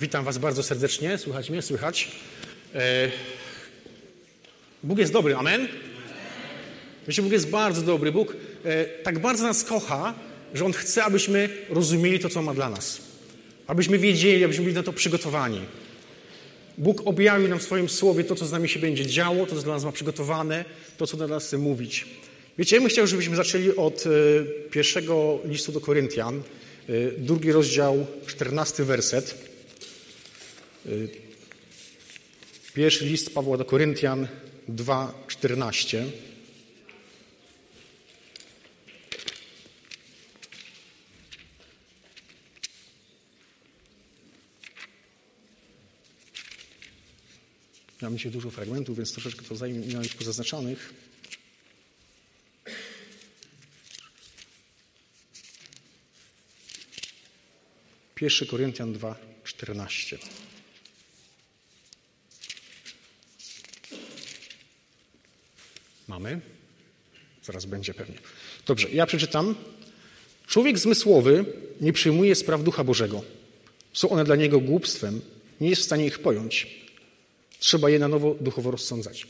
Witam Was bardzo serdecznie. Słychać mnie? Słychać. E, Bóg jest dobry, amen? Wiecie, Bóg jest bardzo dobry. Bóg e, tak bardzo nas kocha, że On chce, abyśmy rozumieli to, co ma dla nas. Abyśmy wiedzieli, abyśmy byli na to przygotowani. Bóg objawił nam w swoim słowie to, co z nami się będzie działo, to, co dla nas ma przygotowane, to, co dla nas chce mówić. Wiecie, ja bym chciał, żebyśmy zaczęli od e, pierwszego listu do Koryntian, drugi rozdział, czternasty werset. E, pierwszy list Pawła do Koryntian 2:14. Mam dzisiaj dużo fragmentów, więc troszeczkę to zajmie mi pozaznaczonych. Pierwszy Koryntian 2:14. Mamy? Zaraz będzie pewnie. Dobrze, ja przeczytam. Człowiek zmysłowy nie przyjmuje spraw Ducha Bożego. Są one dla niego głupstwem, nie jest w stanie ich pojąć. Trzeba je na nowo duchowo rozsądzać.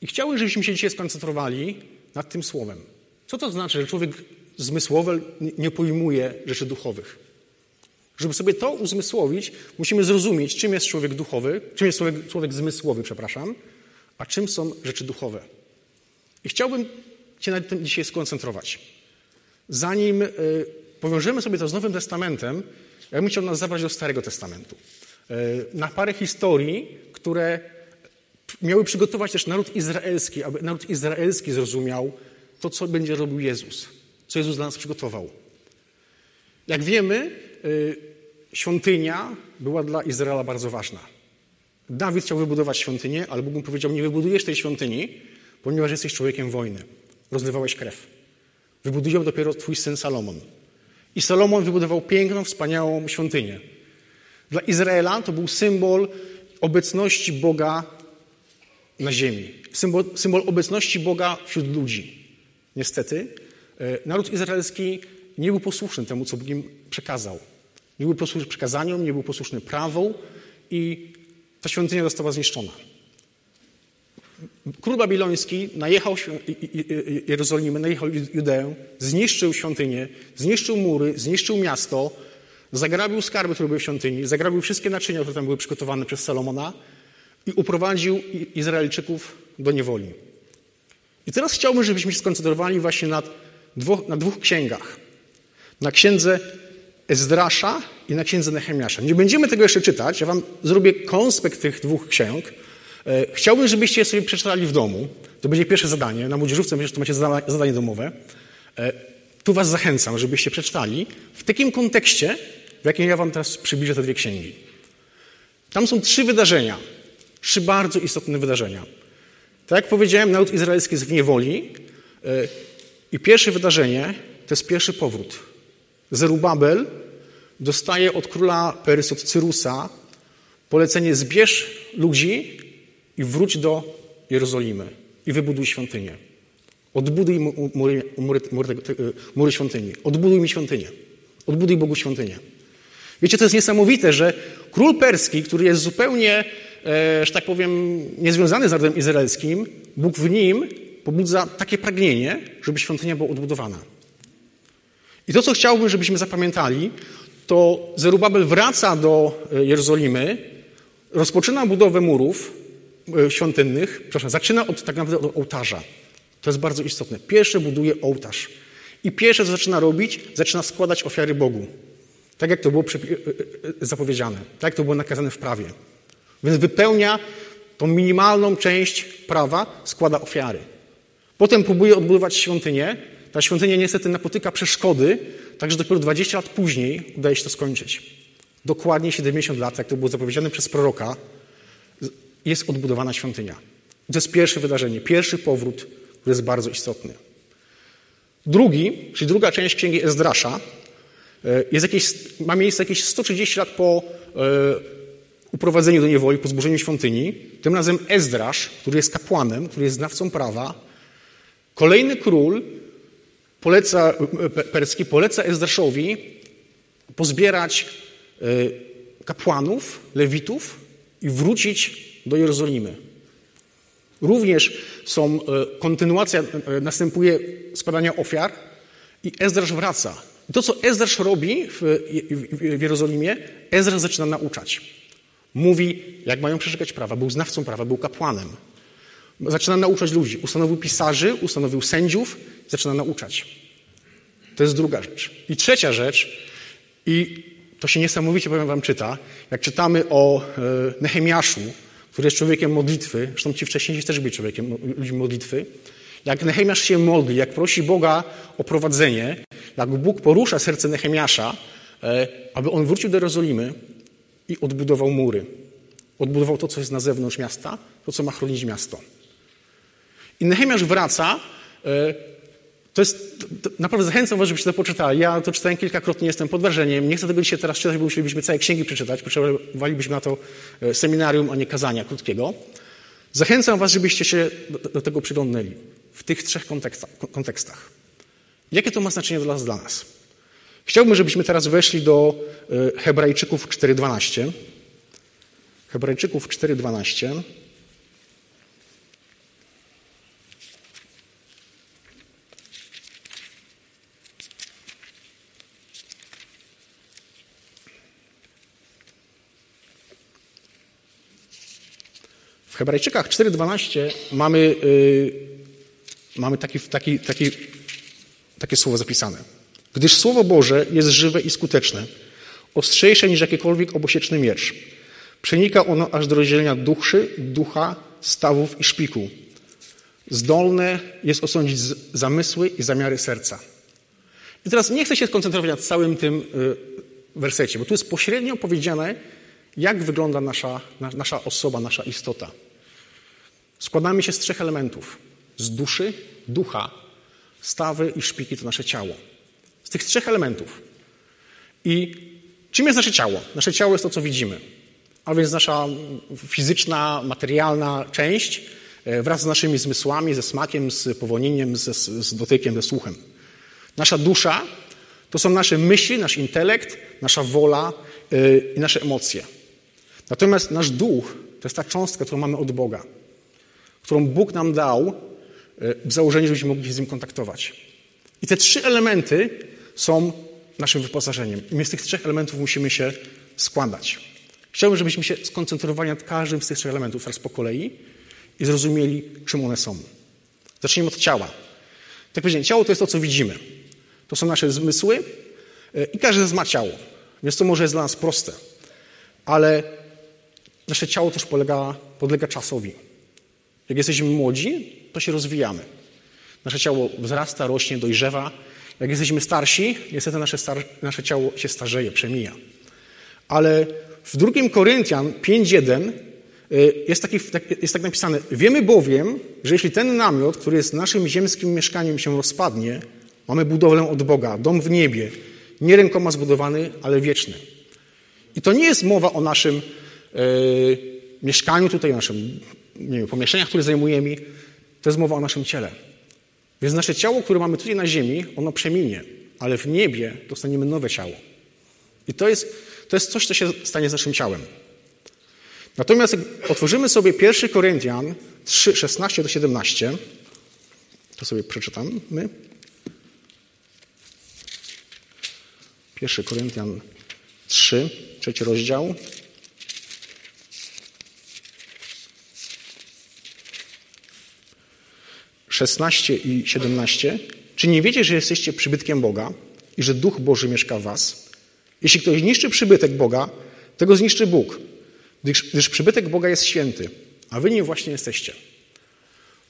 I chciałbym, żebyśmy się dzisiaj skoncentrowali nad tym słowem. Co to znaczy, że człowiek zmysłowy nie pojmuje rzeczy duchowych? Żeby sobie to uzmysłowić, musimy zrozumieć, czym jest człowiek duchowy, czym jest człowiek, człowiek zmysłowy, przepraszam, a czym są rzeczy duchowe. I chciałbym się na tym dzisiaj skoncentrować. Zanim y, powiążemy sobie to z Nowym Testamentem, ja bym chciał nas zabrać do Starego Testamentu. Y, na parę historii, które miały przygotować też naród izraelski, aby naród izraelski zrozumiał to, co będzie robił Jezus, co Jezus dla nas przygotował. Jak wiemy, y, świątynia była dla Izraela bardzo ważna. Dawid chciał wybudować świątynię, ale Bóg mu powiedział: Nie wybudujesz tej świątyni, ponieważ jesteś człowiekiem wojny. Rozlewałeś krew. Wybuduję dopiero twój syn Salomon. I Salomon wybudował piękną, wspaniałą świątynię. Dla Izraela to był symbol obecności Boga na ziemi. Symbol, symbol obecności Boga wśród ludzi. Niestety, e, naród izraelski nie był posłuszny temu, co Bóg im przekazał. Nie był posłuszny przekazaniom, nie był posłuszny prawom i ta świątynia została zniszczona. Król babiloński najechał Jerozolimę, najechał Judeę, zniszczył świątynię, zniszczył mury, zniszczył miasto, zagrabił skarby, które były w świątyni, zagrabił wszystkie naczynia, które tam były przygotowane przez Salomona i uprowadził Izraelczyków do niewoli. I teraz chciałbym, żebyśmy się skoncentrowali właśnie nad dwóch, na dwóch księgach. Na księdze Ezdrasza i na księdze Nehemiasza. Nie będziemy tego jeszcze czytać, ja wam zrobię konspekt tych dwóch ksiąg. E, chciałbym, żebyście je sobie przeczytali w domu. To będzie pierwsze zadanie. Na młodzieżówce myślę, że to macie zadanie domowe. E, tu was zachęcam, żebyście przeczytali w takim kontekście, w jakim ja wam teraz przybliżę te dwie księgi. Tam są trzy wydarzenia. Trzy bardzo istotne wydarzenia. Tak jak powiedziałem, naród izraelski jest w niewoli e, i pierwsze wydarzenie to jest pierwszy powrót. Zerubabel dostaje od króla Persji, od Cyrusa, polecenie zbierz ludzi i wróć do Jerozolimy i wybuduj świątynię. Odbuduj mury, mury, mury, mury świątyni. Odbuduj mi świątynię. Odbuduj Bogu świątynię. Wiecie, to jest niesamowite, że król perski, który jest zupełnie, e, że tak powiem, niezwiązany z narodem izraelskim, Bóg w nim pobudza takie pragnienie, żeby świątynia była odbudowana. I to, co chciałbym, żebyśmy zapamiętali, to Zerubabel wraca do e, Jerozolimy, rozpoczyna budowę murów e, świątynnych, przepraszam, zaczyna od tak naprawdę od ołtarza. To jest bardzo istotne. Pierwsze buduje ołtarz. I pierwsze, co zaczyna robić, zaczyna składać ofiary Bogu. Tak jak to było e, zapowiedziane, tak jak to było nakazane w prawie. Więc wypełnia tą minimalną część prawa, składa ofiary. Potem próbuje odbudować świątynię, ta świątynia niestety napotyka przeszkody, także dopiero 20 lat później udaje się to skończyć. Dokładnie 70 lat, jak to było zapowiedziane przez proroka, jest odbudowana świątynia. To jest pierwsze wydarzenie, pierwszy powrót, który jest bardzo istotny. Drugi, czyli druga część księgi Ezdrasza, e, jest jakieś, ma miejsce jakieś 130 lat po e, uprowadzeniu do niewoli, po zburzeniu świątyni. Tym razem Ezdrasz, który jest kapłanem, który jest znawcą prawa, kolejny król poleca, perski poleca Ezdraszowi pozbierać e, kapłanów, lewitów i wrócić do Jerozolimy. Również są, e, kontynuacja e, następuje składania ofiar i Ezdrasz wraca. to, co Ezdrasz robi w, w, Jerozolimie, Ezra zaczyna nauczać. Mówi, jak mają przestrzegać prawa. Był znawcą prawa, był kapłanem. Zaczyna nauczać ludzi. Ustanowił pisarzy, ustanowił sędziów, zaczyna nauczać. To jest druga rzecz. I trzecia rzecz, i to się niesamowicie, powiem wam, czyta. Jak czytamy o e, Nehemiaszu, który jest człowiekiem modlitwy, zresztą ci wcześniejsi też byli człowiekiem ludźmi modlitwy, jak Nehemiasz się modli, jak prosi Boga o prowadzenie, jak Bóg porusza serce Nehemiasza, e, aby on wrócił do Jerozolimy i odbudował mury. Odbudował to, co jest na zewnątrz miasta, to, co ma chronić miasto. I Nehemiasz wraca e, to jest, to naprawdę zachęcam was, żebyście to poczytali. Ja to czytałem kilkakrotnie, jestem pod wrażeniem. Nie chcę tego dzisiaj teraz czytać, bo musielibyśmy całe księgi przeczytać. Potrzebowalibyśmy na to e, seminarium, a nie kazania krótkiego. Zachęcam was, żebyście się do, do tego przyglądnęli w tych trzech kontekstach. Jakie to ma znaczenie dla nas? Dla nas? Chciałbym, żebyśmy teraz weszli do e, Hebrajczyków 4.12. Hebrajczyków 4.12. Hebrajczykach 4.12 mamy, yy, mamy taki, taki, taki, takie słowo zapisane. Gdyż Słowo Boże jest żywe i skuteczne, ostrzejsze niż jakikolwiek obosieczny miecz. Przenika ono aż do rozdzielenia duszy, ducha, stawów i szpiku. Zdolne jest osądzić zamysły i zamiary serca. I teraz nie chcę się skoncentrować na całym tym y, wersecie, bo tu jest pośrednio powiedziane, jak wygląda nasza, nasza osoba, nasza istota. Składamy się z trzech elementów: z duszy, ducha, stawy i szpiki to nasze ciało. Z tych trzech elementów. I czym jest nasze ciało? Nasze ciało jest to, co widzimy. A więc nasza fizyczna, materialna część e, wraz z naszymi zmysłami, ze smakiem, z powolnieniem, z, z dotykiem, ze słuchem. Nasza dusza to są nasze myśli, nasz intelekt, nasza wola yy, i nasze emocje. Natomiast nasz duch to jest ta cząstka, którą mamy od Boga, którą Bóg nam dał e, w założeniu, żebyśmy mogli się z nim kontaktować. I te trzy elementy są naszym wyposażeniem. I my z tych trzech elementów musimy się składać. Chciałbym, żebyśmy się skoncentrowali nad każdym z tych trzech elementów raz po kolei i zrozumieli, czym one są. Zacznijmy od ciała. Tak powiedziałem, ciało to jest to, co widzimy. To są nasze zmysły e, i każdy z nas ma ciało. Więc to może jest dla nas proste. Ale nasze ciało też polega, podlega czasowi. Jak jesteśmy młodzi, to się rozwijamy. Nasze ciało wzrasta, rośnie, dojrzewa. Jak jesteśmy starsi, niestety nasze, star nasze ciało się starzeje, przemija. Ale w 2 Koryntian 5.1 y, jest, taki, tak, jest tak napisane: Wiemy bowiem, że jeśli ten namiot, który jest naszym ziemskim mieszkaniem, się rozpadnie, mamy budowlę od Boga, dom w niebie, nie rękoma zbudowany, ale wieczny. I to nie jest mowa o naszym yy, mieszkaniu tutaj, naszym wiem, pomieszczeniach, które zajmujemy. To jest mowa o naszym ciele. Więc nasze ciało, które mamy tutaj na ziemi, ono przeminie, ale w niebie dostaniemy nowe ciało. I to jest, to jest coś, co się stanie z naszym ciałem. Natomiast jak otworzymy sobie 1 Koryntian 3, 16 do 17, to sobie przeczytamy. 1 Koryntian 3, trzeci rozdział. 16 i 17. Czy nie wiecie, że jesteście przybytkiem Boga i że Duch Boży mieszka w was? Jeśli ktoś niszczy przybytek Boga, tego zniszczy Bóg, gdyż, gdyż przybytek Boga jest święty, a wy nim właśnie jesteście.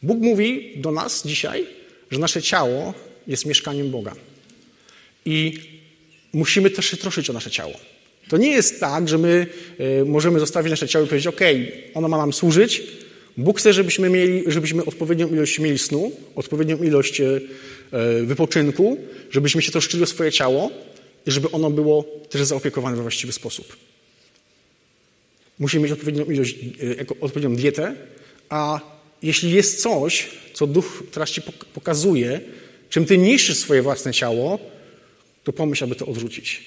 Bóg mówi do nas dzisiaj, że nasze ciało jest mieszkaniem Boga. I musimy też się troszyć o nasze ciało. To nie jest tak, że my y, możemy zostawić nasze ciało i powiedzieć: OK, ono ma nam służyć, Bóg chce, żebyśmy mieli, żebyśmy odpowiednią ilość mieli snu, odpowiednią ilość e, wypoczynku, żebyśmy się troszczyli o swoje ciało i żeby ono było też zaopiekowane we właściwy sposób. Musimy mieć odpowiednią ilość, e, odpowiednią dietę, a jeśli jest coś, co duch teraz ci pokazuje, czym ty niszczysz swoje własne ciało, to pomyśl, aby to odrzucić.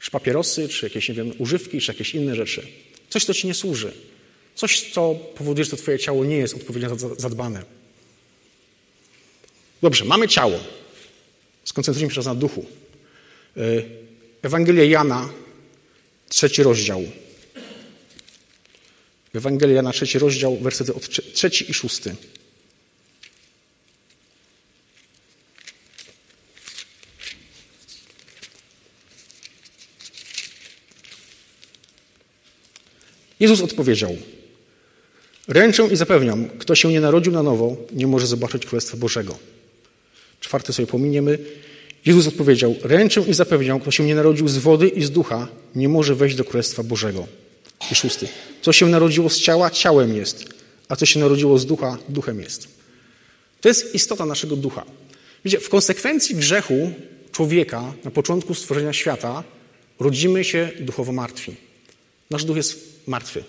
Czy papierosy, czy jakieś, nie wiem, używki, czy jakieś inne rzeczy. Coś, co ci nie służy. Coś, co powoduje, że twoje ciało nie jest odpowiednio zadbane. Dobrze, mamy ciało. Skoncentrujmy się teraz na duchu. E, Ewangelia Jana, trzeci rozdział. Ewangelia Jana, trzeci rozdział, wersety od trzeci i szósty. Jezus odpowiedział: Ręczę i zapewniam, kto się nie narodził na nowo, nie może zobaczyć Królestwa Bożego. Czwarty sobie pominiemy. Jezus odpowiedział: Ręczę i zapewniam, kto się nie narodził z wody i z ducha, nie może wejść do Królestwa Bożego. I szósty. Co się narodziło z ciała, ciałem jest, a co się narodziło z ducha, duchem jest. To jest istota naszego ducha. Wiecie, w konsekwencji grzechu człowieka na początku stworzenia świata rodzimy się duchowo martwi. Nasz duch jest martwy.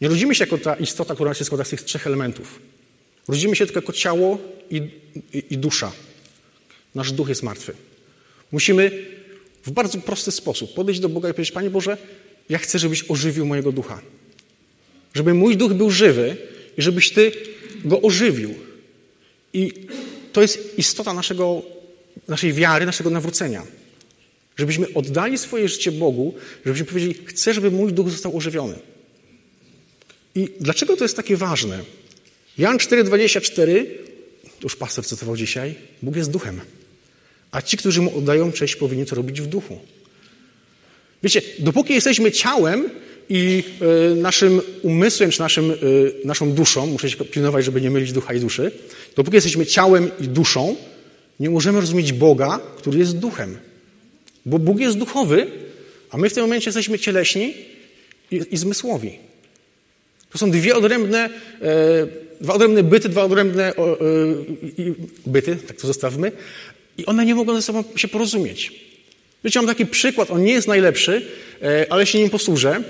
Nie rodzimy się jako ta istota, która się składa z tych trzech elementów. Rodzimy się tylko jako ciało i, i, i dusza. Nasz duch jest martwy. Musimy w bardzo prosty sposób podejść do Boga i powiedzieć: Panie Boże, ja chcę, żebyś ożywił mojego ducha. Żeby mój duch był żywy i żebyś Ty go ożywił. I to jest istota naszego, naszej wiary, naszego nawrócenia. Żebyśmy oddali swoje życie Bogu, żebyśmy powiedzieli, chcę, żeby mój duch został ożywiony. I dlaczego to jest takie ważne? Jan 4,24, to już pastor cytował dzisiaj, Bóg jest duchem. A ci, którzy mu oddają cześć, powinni to robić w duchu. Wiecie, dopóki jesteśmy ciałem i y, naszym umysłem, czy naszym, y, naszą duszą, muszę się pilnować, żeby nie mylić ducha i duszy, dopóki jesteśmy ciałem i duszą, nie możemy rozumieć Boga, który jest duchem. Bo Bóg jest duchowy, a my w tym momencie jesteśmy cieleśni i, i zmysłowi. To są dwie odrębne, e, dwa odrębne byty, dwa odrębne e, byty, tak to zostawmy, i one nie mogą ze sobą się porozumieć. Wiecie, mam taki przykład, on nie jest najlepszy, e, ale się nim posłużę.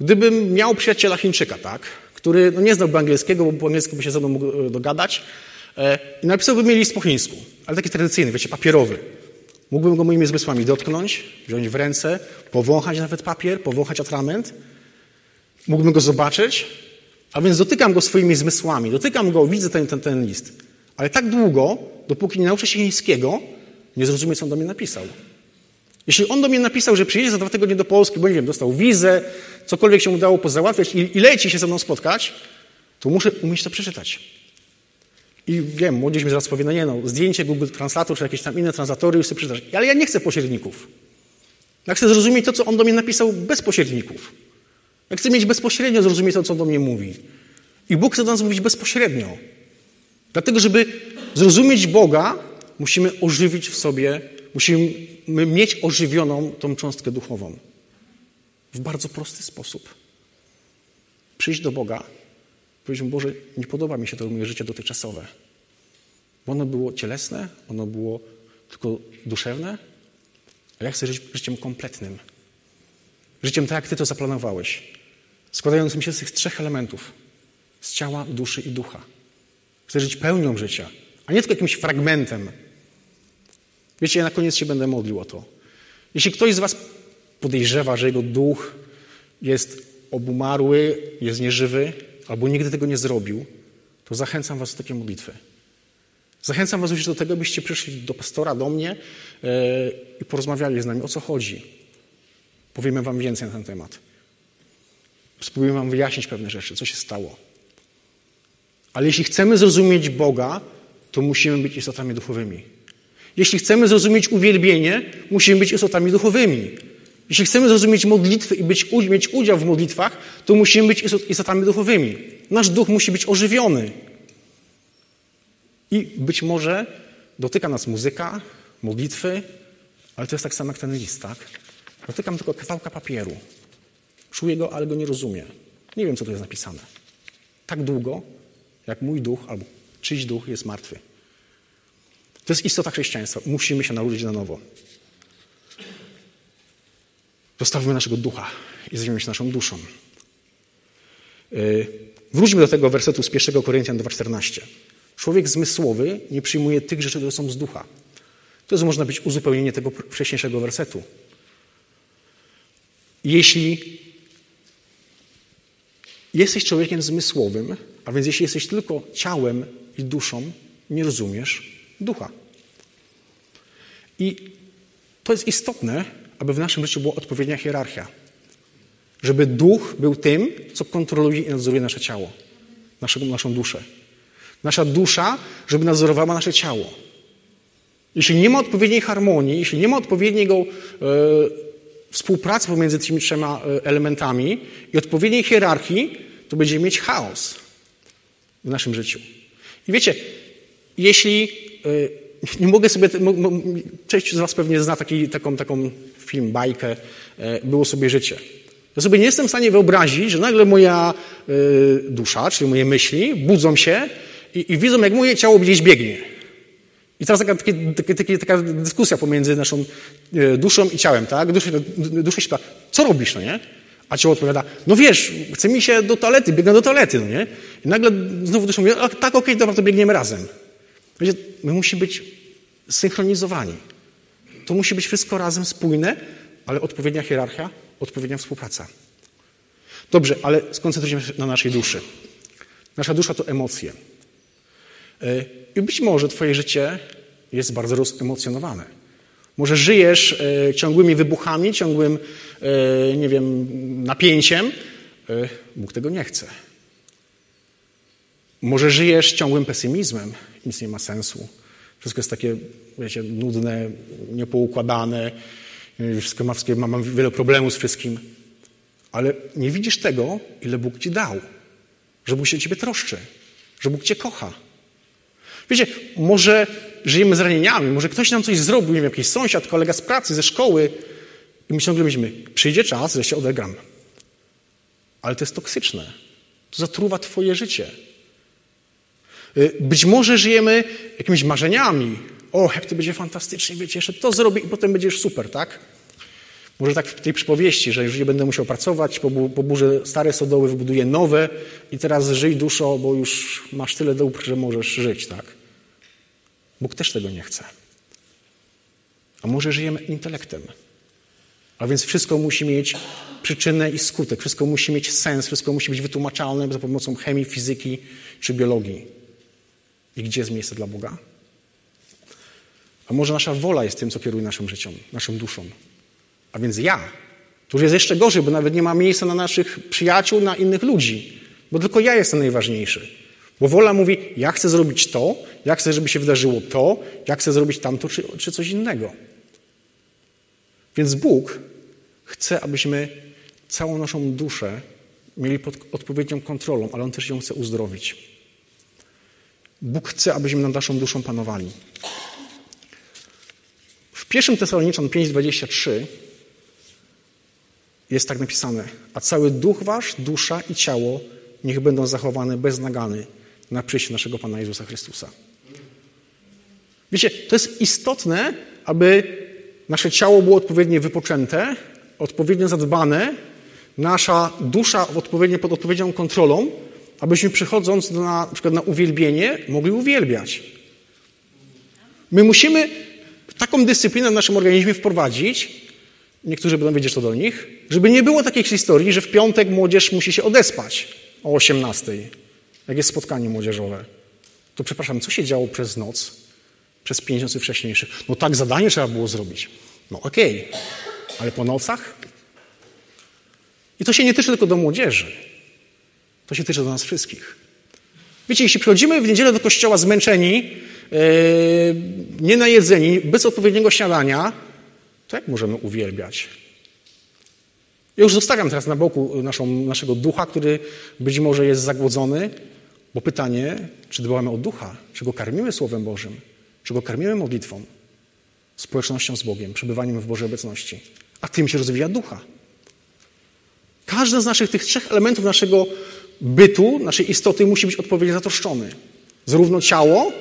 Gdybym miał przyjaciela Chińczyka, tak, który no nie znałby angielskiego, bo po angielsku by się ze mną mógł dogadać, i napisałby mi list po chińsku, ale taki tradycyjny, wiecie, papierowy. Mógłbym go moimi zmysłami dotknąć, wziąć w ręce, powąchać nawet papier, powąchać atrament. Mógłbym go zobaczyć, a więc dotykam go swoimi zmysłami, dotykam go, widzę ten, ten, ten list. Ale tak długo, dopóki nie nauczę się chińskiego, nie zrozumiem, co on do mnie napisał. Jeśli on do mnie napisał, że przyjedzie za dwa tygodnie do Polski, bo nie wiem, dostał wizę, cokolwiek się udało pozałatwiać i, i leci się ze mną spotkać, to muszę umieć to przeczytać. I wiem, młodzież mi zaraz powie, no nie no, zdjęcie Google Translator czy jakieś tam inne translatory już sobie przeczytać. Ale ja nie chcę pośredników. Ja chcę zrozumieć to, co on do mnie napisał bez pośredników. Ja chcę mieć bezpośrednio zrozumieć to, co do mnie mówi. I Bóg chce do nas mówić bezpośrednio. Dlatego, żeby zrozumieć Boga, musimy ożywić w sobie, musimy mieć ożywioną tą cząstkę duchową. W bardzo prosty sposób. Przyjść do Boga, powiedzieć mu, Boże, nie podoba mi się to moje życie dotychczasowe. Bo ono było cielesne, ono było tylko duszewne, a ja chcę żyć życiem kompletnym. Życiem tak, jak Ty to zaplanowałeś. Składającym się z tych trzech elementów. Z ciała, duszy i ducha. Chcę żyć pełnią życia, a nie tylko jakimś fragmentem. Wiecie, ja na koniec się będę modlił o to. Jeśli ktoś z Was podejrzewa, że jego duch jest obumarły, jest nieżywy, albo nigdy tego nie zrobił, to zachęcam Was do takiej modlitwy. Zachęcam Was już do tego, byście przyszli do pastora, do mnie yy, i porozmawiali z nami, o co chodzi. Powiemy Wam więcej na ten temat. Spróbujemy Wam wyjaśnić pewne rzeczy, co się stało. Ale jeśli chcemy zrozumieć Boga, to musimy być istotami duchowymi. Jeśli chcemy zrozumieć uwielbienie, musimy być istotami duchowymi. Jeśli chcemy zrozumieć modlitwy i być, mieć udział w modlitwach, to musimy być istotami duchowymi. Nasz duch musi być ożywiony. I być może dotyka nas muzyka, modlitwy, ale to jest tak samo jak ten list, tak? Dotykam tylko kawałka papieru. Czuję go, ale go nie rozumiem. Nie wiem, co tu jest napisane. Tak długo, jak mój duch albo czyjś duch jest martwy. To jest istota chrześcijaństwa. Musimy się narodzić na nowo. Zostawmy naszego ducha i zajmiemy się naszą duszą. Yy, wróćmy do tego wersetu z 1 Koryntian 2,14. Człowiek zmysłowy nie przyjmuje tych rzeczy, które są z ducha. To jest, można być uzupełnienie tego wcześniejszego wersetu. Jeśli jesteś człowiekiem zmysłowym, a więc jeśli jesteś tylko ciałem i duszą, nie rozumiesz ducha. I to jest istotne, aby w naszym życiu była odpowiednia hierarchia. Żeby duch był tym, co kontroluje i nadzoruje nasze ciało, naszą, naszą duszę. Nasza dusza, żeby nadzorowała nasze ciało. Jeśli nie ma odpowiedniej harmonii, jeśli nie ma odpowiedniego e, współpracy pomiędzy tymi trzema e, elementami i odpowiedniej hierarchii, to będziemy mieć chaos w naszym życiu. I wiecie, jeśli e, nie mogę sobie, część z Was pewnie zna taki, taką, taką film, bajkę, e, było sobie życie. Ja sobie nie jestem w stanie wyobrazić, że nagle moja dusza, czyli moje myśli, budzą się i, i widzą, jak moje ciało gdzieś biegnie. I teraz taka, taka, taka, taka dyskusja pomiędzy naszą duszą i ciałem, tak? Dusza, dusza się pyta, co robisz, no nie? A ciało odpowiada, no wiesz, chce mi się do toalety, biegnę do toalety, no nie? I nagle znowu dusza mówi, tak, okej, okay, dobra, to biegniemy razem. Wiecie, my musimy być synchronizowani. To musi być wszystko razem spójne, ale odpowiednia hierarchia, odpowiednia współpraca. Dobrze, ale skoncentrujmy się na naszej duszy. Nasza dusza to emocje. E, I być może Twoje życie jest bardzo rozemocjonowane. Może żyjesz e, ciągłymi wybuchami, ciągłym, e, nie wiem, napięciem. Bóg tego nie chce. Może żyjesz ciągłym pesymizmem, nic nie ma sensu. Wszystko jest takie, wiecie, nudne, niepoukładane, wszystko ma, mam wiele problemów z wszystkim. Ale nie widzisz tego, ile Bóg ci dał. Że Bóg się o ciebie troszczy. Że Bóg cię kocha. Wiecie, może żyjemy z ranieniami, może ktoś nam coś zrobił, nie wiem, jakiś sąsiad, kolega z pracy, ze szkoły i my ciągle myślimy, przyjdzie czas, że się odegram. Ale to jest toksyczne. To zatruwa twoje życie. Y, być może żyjemy jakimiś marzeniami. O, jak to będzie fantastycznie, wiecie, jeszcze to zrobię i potem będziesz super, tak? Może tak w tej przypowieści, że już nie będę musiał pracować, po, po burzy stare sodoły wybuduję nowe i teraz żyj duszo, bo już masz tyle dóbr, że możesz żyć, tak? Bóg też tego nie chce. A może żyjemy intelektem. A więc wszystko musi mieć przyczynę i skutek, wszystko musi mieć sens, wszystko musi być wytłumaczalne za pomocą chemii, fizyki czy biologii. I gdzie jest miejsce dla Boga? A może nasza wola jest tym, co kieruje naszym życiem, naszą duszą. A więc ja. To już jest jeszcze gorzej, bo nawet nie ma miejsca na naszych przyjaciół, na innych ludzi. Bo tylko ja jestem najważniejszy. Bo wola mówi, ja chcę zrobić to, ja chcę, żeby się wydarzyło to, ja chcę zrobić tamto, czy, czy coś innego. Więc Bóg chce, abyśmy całą naszą duszę mieli pod odpowiednią kontrolą, ale On też ją chce uzdrowić. Bóg chce, abyśmy nad naszą duszą panowali. W 1 Tesaloniczan 5,23 jest tak napisane, a cały duch wasz, dusza i ciało niech będą zachowane bez nagany na przyjście naszego Pana Jezusa Chrystusa. Wiecie, to jest istotne, aby nasze ciało było odpowiednio wypoczęte, odpowiednio zadbane, nasza dusza odpowiednio pod odpowiednią kontrolą, abyśmy przychodząc na, na przykład na uwielbienie mogli uwielbiać. My musimy taką dyscyplinę w naszym organizmie wprowadzić, niektórzy będą wiedzieć to do nich, żeby nie było takiej historii, że w piątek młodzież musi się odespać o 18, jak jest spotkanie młodzieżowe. To przepraszam, co się działo przez noc, przez pięć nocy wcześniejszych? No tak, zadanie trzeba było zrobić. No okej, okay. ale po nocach? I to się nie tyczy tylko do młodzieży. To się tyczy do nas wszystkich. Wiecie, jeśli przychodzimy w niedzielę do kościoła zmęczeni, yy, nienajedzeni, bez odpowiedniego śniadania, to jak możemy uwielbiać? Ja już zostawiam teraz na boku naszą, naszego ducha, który być może jest zagłodzony, bo pytanie, czy dbamy o ducha, czy go karmimy Słowem Bożym, czy go karmimy modlitwą, społecznością z Bogiem, przebywaniem w Bożej obecności. A tym się rozwija ducha. Każdy z naszych tych trzech elementów naszego bytu, naszej istoty musi być odpowiednio zatroszczony. Zarówno ciało,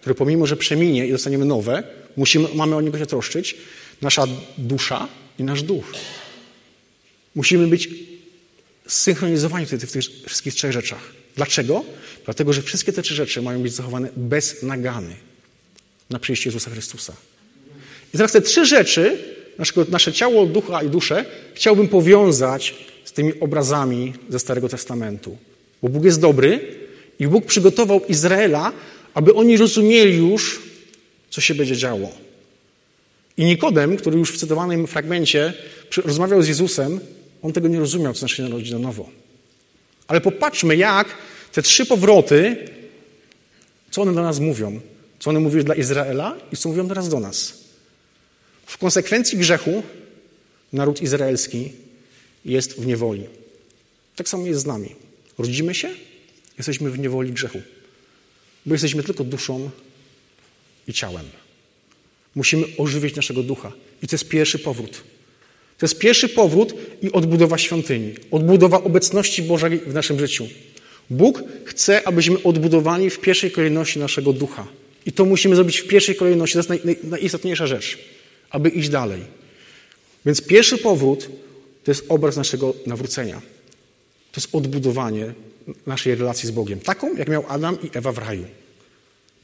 które pomimo, że przeminie i dostaniemy nowe, musimy, mamy o niego się troszczyć, nasza dusza i nasz duch. Musimy być zsynchronizowani w tych, wszystkich trzech rzeczach. Dlaczego? Dlatego, że wszystkie te trzy rzeczy mają być zachowane bez nagany na przyjście Jezusa Chrystusa. I teraz te trzy rzeczy nasze ciało, ducha i duszę chciałbym powiązać z tymi obrazami ze Starego Testamentu. Bo Bóg jest dobry i Bóg przygotował Izraela, aby oni rozumieli już, co się będzie działo. I Nikodem, który już w cytowanym fragmencie rozmawiał z Jezusem, on tego nie rozumiał, co znaczy narodzić na nowo. Ale popatrzmy, jak te trzy powroty, co one do nas mówią. Co one mówią dla Izraela i co mówią teraz do nas. W konsekwencji grzechu naród izraelski jest w niewoli. Tak samo jest z nami. Rodzimy się, jesteśmy w niewoli grzechu. Bo jesteśmy tylko duszą i ciałem. Musimy ożywić naszego ducha. I to jest pierwszy powrót. To jest pierwszy powrót i odbudowa świątyni. Odbudowa obecności Bożej w naszym życiu. Bóg chce, abyśmy odbudowali w pierwszej kolejności naszego ducha. I to musimy zrobić w pierwszej kolejności. To jest naj, naj, najistotniejsza rzecz, aby iść dalej. Więc pierwszy powrót to jest obraz naszego nawrócenia. To jest odbudowanie naszej relacji z Bogiem. Taką, jak miał Adam i Ewa w raju.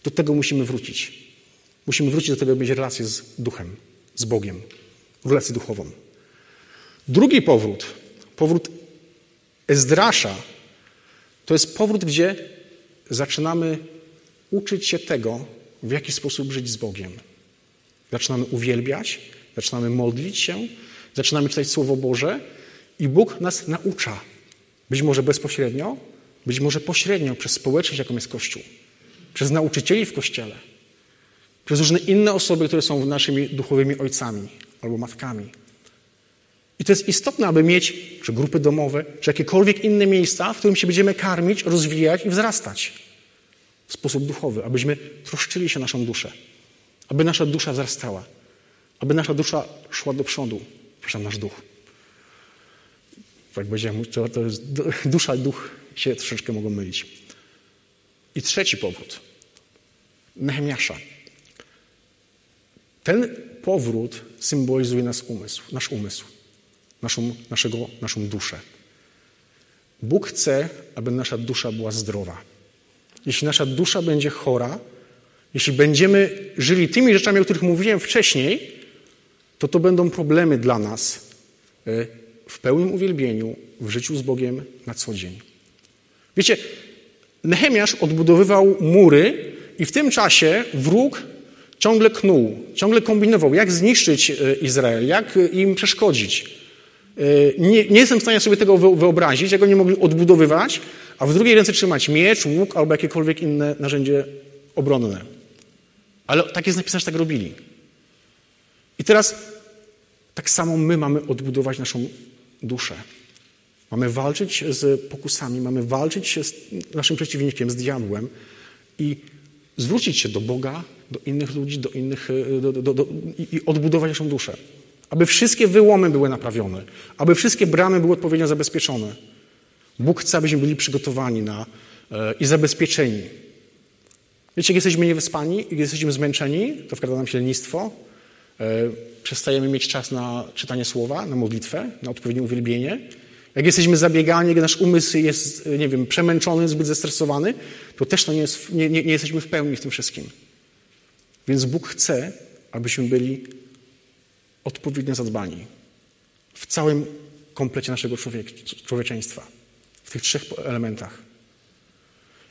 Do tego musimy wrócić. Musimy wrócić do tego, by mieć relację z duchem, z Bogiem. Relację duchową. Drugi powrót, powrót Ezdrasza, to jest powrót, gdzie zaczynamy uczyć się tego, w jaki sposób żyć z Bogiem. Zaczynamy uwielbiać, zaczynamy modlić się, zaczynamy czytać Słowo Boże i Bóg nas naucza. Być może bezpośrednio, być może pośrednio przez społeczność, jaką jest Kościół, przez nauczycieli w Kościele, przez różne inne osoby, które są naszymi duchowymi ojcami albo matkami. I to jest istotne, aby mieć czy grupy domowe, czy jakiekolwiek inne miejsca, w którym się będziemy karmić, rozwijać i wzrastać w sposób duchowy, abyśmy troszczyli się naszą duszę, aby nasza dusza wzrastała, aby nasza dusza szła do przodu, przepraszam, nasz duch. Jak powiedziałem, to, to jest, dusza i duch się troszeczkę mogą mylić. I trzeci powód. Nehemiasza. Ten powrót symbolizuje nas umysł, nasz umysł, naszą, naszego, naszą duszę. Bóg chce, aby nasza dusza była zdrowa. Jeśli nasza dusza będzie chora, jeśli będziemy żyli tymi rzeczami, o których mówiłem wcześniej, to to będą problemy dla nas e, w pełnym uwielbieniu, w życiu z Bogiem na co dzień. Wiecie, Nehemiasz odbudowywał mury i w tym czasie wróg ciągle knuł, ciągle kombinował, jak zniszczyć e, Izrael, jak im przeszkodzić. E, nie, nie, jestem w stanie sobie tego wyobrazić, jak oni mogli odbudowywać, a w drugiej ręce trzymać miecz, łuk albo jakiekolwiek inne narzędzie obronne. Ale tak jest napisane, że tak robili. I teraz tak samo my mamy odbudować naszą duszę. Mamy walczyć z pokusami, mamy walczyć z naszym przeciwnikiem, z diabłem i zwrócić się do Boga, do innych ludzi, do innych, e, do, do, do, i odbudować naszą duszę. Aby wszystkie wyłomy były naprawione, aby wszystkie bramy były odpowiednio zabezpieczone. Bóg chce, abyśmy byli przygotowani na, e, i zabezpieczeni. Wiecie, jak jesteśmy niewyspani, jak jesteśmy zmęczeni, to wkrada nam się lenistwo, e, przestajemy mieć czas na czytanie słowa, na modlitwę, na odpowiednie uwielbienie. Jak jesteśmy zabiegani, jak nasz umysł jest, nie wiem, przemęczony, zbyt zestresowany, to też to nie, jest, nie, nie, nie jesteśmy w pełni w tym wszystkim. Więc Bóg chce, abyśmy byli odpowiednio zadbani w całym komplecie naszego człowiek, człowieczeństwa, w tych trzech elementach.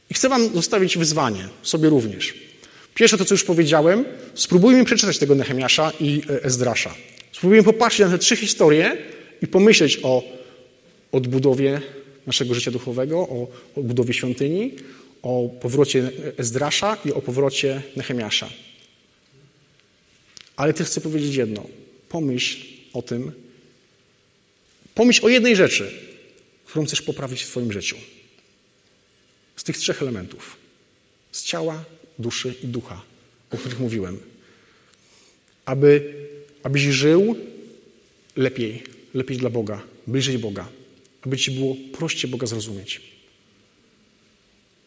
I chcę Wam zostawić wyzwanie, sobie również. Pierwsze to, co już powiedziałem, spróbujmy przeczytać tego Nehemiasza i e, Ezdrasza. Spróbujmy popatrzeć na te trzy historie i pomyśleć o odbudowie naszego życia duchowego, o odbudowie świątyni, o powrocie Ezdrasza i o powrocie Nehemiasza. Ale też chcę powiedzieć jedno. Pomyśl o tym, pomyśl o jednej rzeczy, którą chcesz poprawić w Twoim życiu. Z tych trzech elementów. Z ciała, duszy i ducha, o których mówiłem. Aby, abyś żył lepiej, lepiej dla Boga, bliżej Boga, aby Ci było prościej Boga zrozumieć.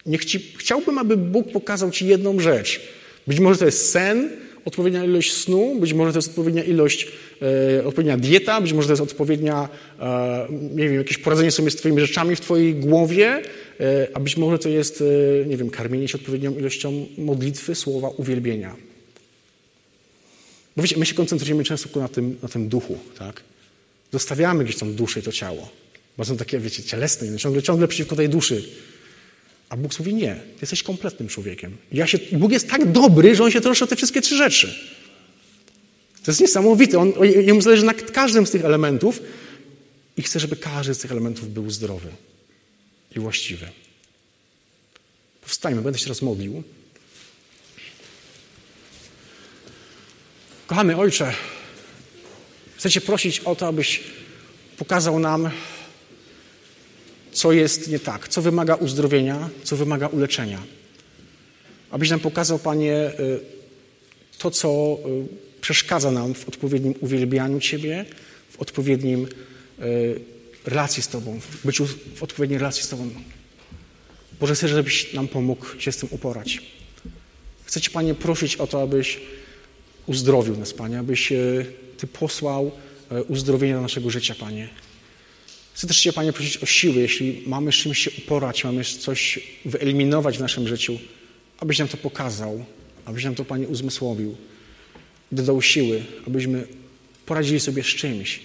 Niech ci, chciałbym, aby Bóg pokazał Ci jedną rzecz. Być może to jest sen, odpowiednia ilość snu, być może to jest odpowiednia ilość, e, odpowiednia dieta, być może to jest odpowiednia, e, nie wiem, jakieś poradzenie sobie z Twoimi rzeczami w Twojej głowie, e, a być może to jest, e, nie wiem, karmienie się odpowiednią ilością modlitwy, słowa, uwielbienia. Bo wiecie, my się koncentrujemy często na tym, na tym duchu, tak? Zostawiamy gdzieś tą duszę i to ciało. Są takie, wiecie, cielesne, ciągle, ciągle przeciwko tej duszy. A Bóg mówi, nie, jesteś kompletnym człowiekiem. Ja się, Bóg jest tak dobry, że On się troszczy o te wszystkie trzy rzeczy. To jest niesamowite. On, jemu zależy na każdym z tych elementów i chce, żeby każdy z tych elementów był zdrowy i właściwy. Powstajmy, będę się teraz modlił. Kochany Ojcze, chcę Cię prosić o to, abyś pokazał nam, co jest nie tak, co wymaga uzdrowienia, co wymaga uleczenia. Abyś nam pokazał, Panie, y, to, co y, przeszkadza nam w odpowiednim uwielbianiu Ciebie, w odpowiednim y, relacji z Tobą, w byciu w odpowiedniej relacji z Tobą. Boże, chcę, żebyś nam pomógł się z tym uporać. Chcę Cię, Panie, prosić o to, abyś uzdrowił nas, Panie, abyś Ty posłał uzdrowienie do naszego życia, Panie. Chcę też Cię, Panie, prosić o siłę, jeśli mamy z czymś się uporać, mamy coś wyeliminować w naszym życiu, abyś nam to pokazał, abyś nam to, Panie, uzmysłowił, dodał siły, abyśmy poradzili sobie z czymś,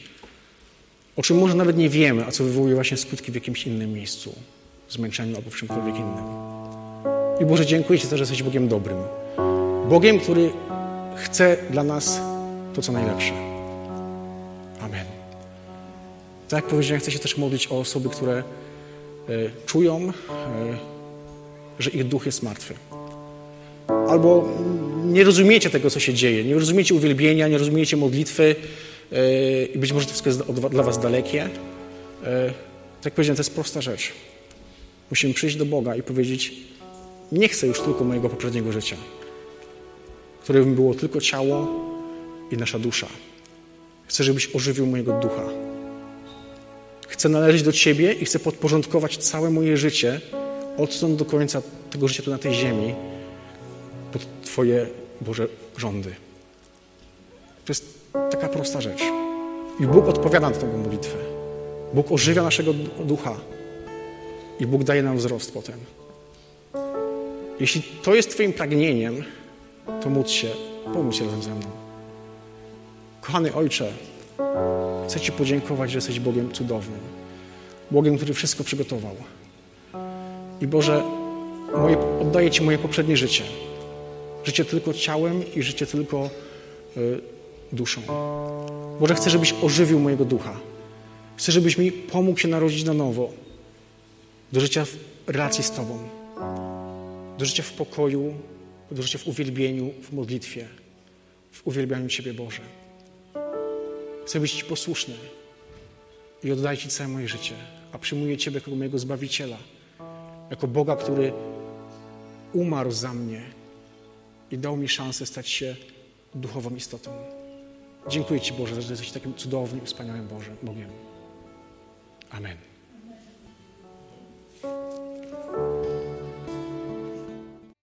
o czym może nawet nie wiemy, a co wywołuje właśnie skutki w jakimś innym miejscu, zmęczeniu albo w czymkolwiek innym. I Boże, dziękuję Ci za to, że jesteś Bogiem dobrym. Bogiem, który chce dla nas to, co najlepsze. Amen. Tak jak powiedziałem, chcę się też modlić o osoby, które e, czują, e, że ich duch jest martwy. Albo nie rozumiecie tego, co się dzieje, nie rozumiecie uwielbienia, nie rozumiecie modlitwy e, i być może to wszystko jest dla was dalekie. Tak jak powiedziałem, to jest prosta rzecz. Musimy przyjść do Boga i powiedzieć, nie chcę już tylko mojego poprzedniego życia, którym było tylko ciało i nasza dusza. Chcę, żebyś ożywił mojego ducha. Chcę należeć do Ciebie i chcę podporządkować całe moje życie odtąd do końca tego życia tu na tej ziemi pod Twoje, Boże, rządy. To jest taka prosta rzecz. I Bóg odpowiada na tę modlitwę. Bóg ożywia naszego ducha i Bóg daje nam wzrost potem. Jeśli to jest Twoim pragnieniem, to módl się, pomódl się razem ze mną. Kochany Ojcze, chcę Ci podziękować, że jesteś Bogiem cudownym. Bogiem, który wszystko przygotował. I Boże, moje, oddaję Ci moje poprzednie życie. Życie tylko ciałem i życie tylko y, duszą. Boże, chcę, żebyś ożywił mojego ducha. Chcę, żebyś mi pomógł się narodzić na nowo. Do życia w relacji z Tobą. Do życia w pokoju, do życia w uwielbieniu, w modlitwie, w uwielbianiu Ciebie, Boże. Chcę być Ci posłuszny i oddaję Ci całe moje życie, a przyjmuję Ciebie jako mojego Zbawiciela, jako Boga, który umarł za mnie i dał mi szansę stać się duchową istotą. Dziękuję Ci, Boże, że jesteś takim cudownym, wspaniałym Boże, Bogiem. Amen.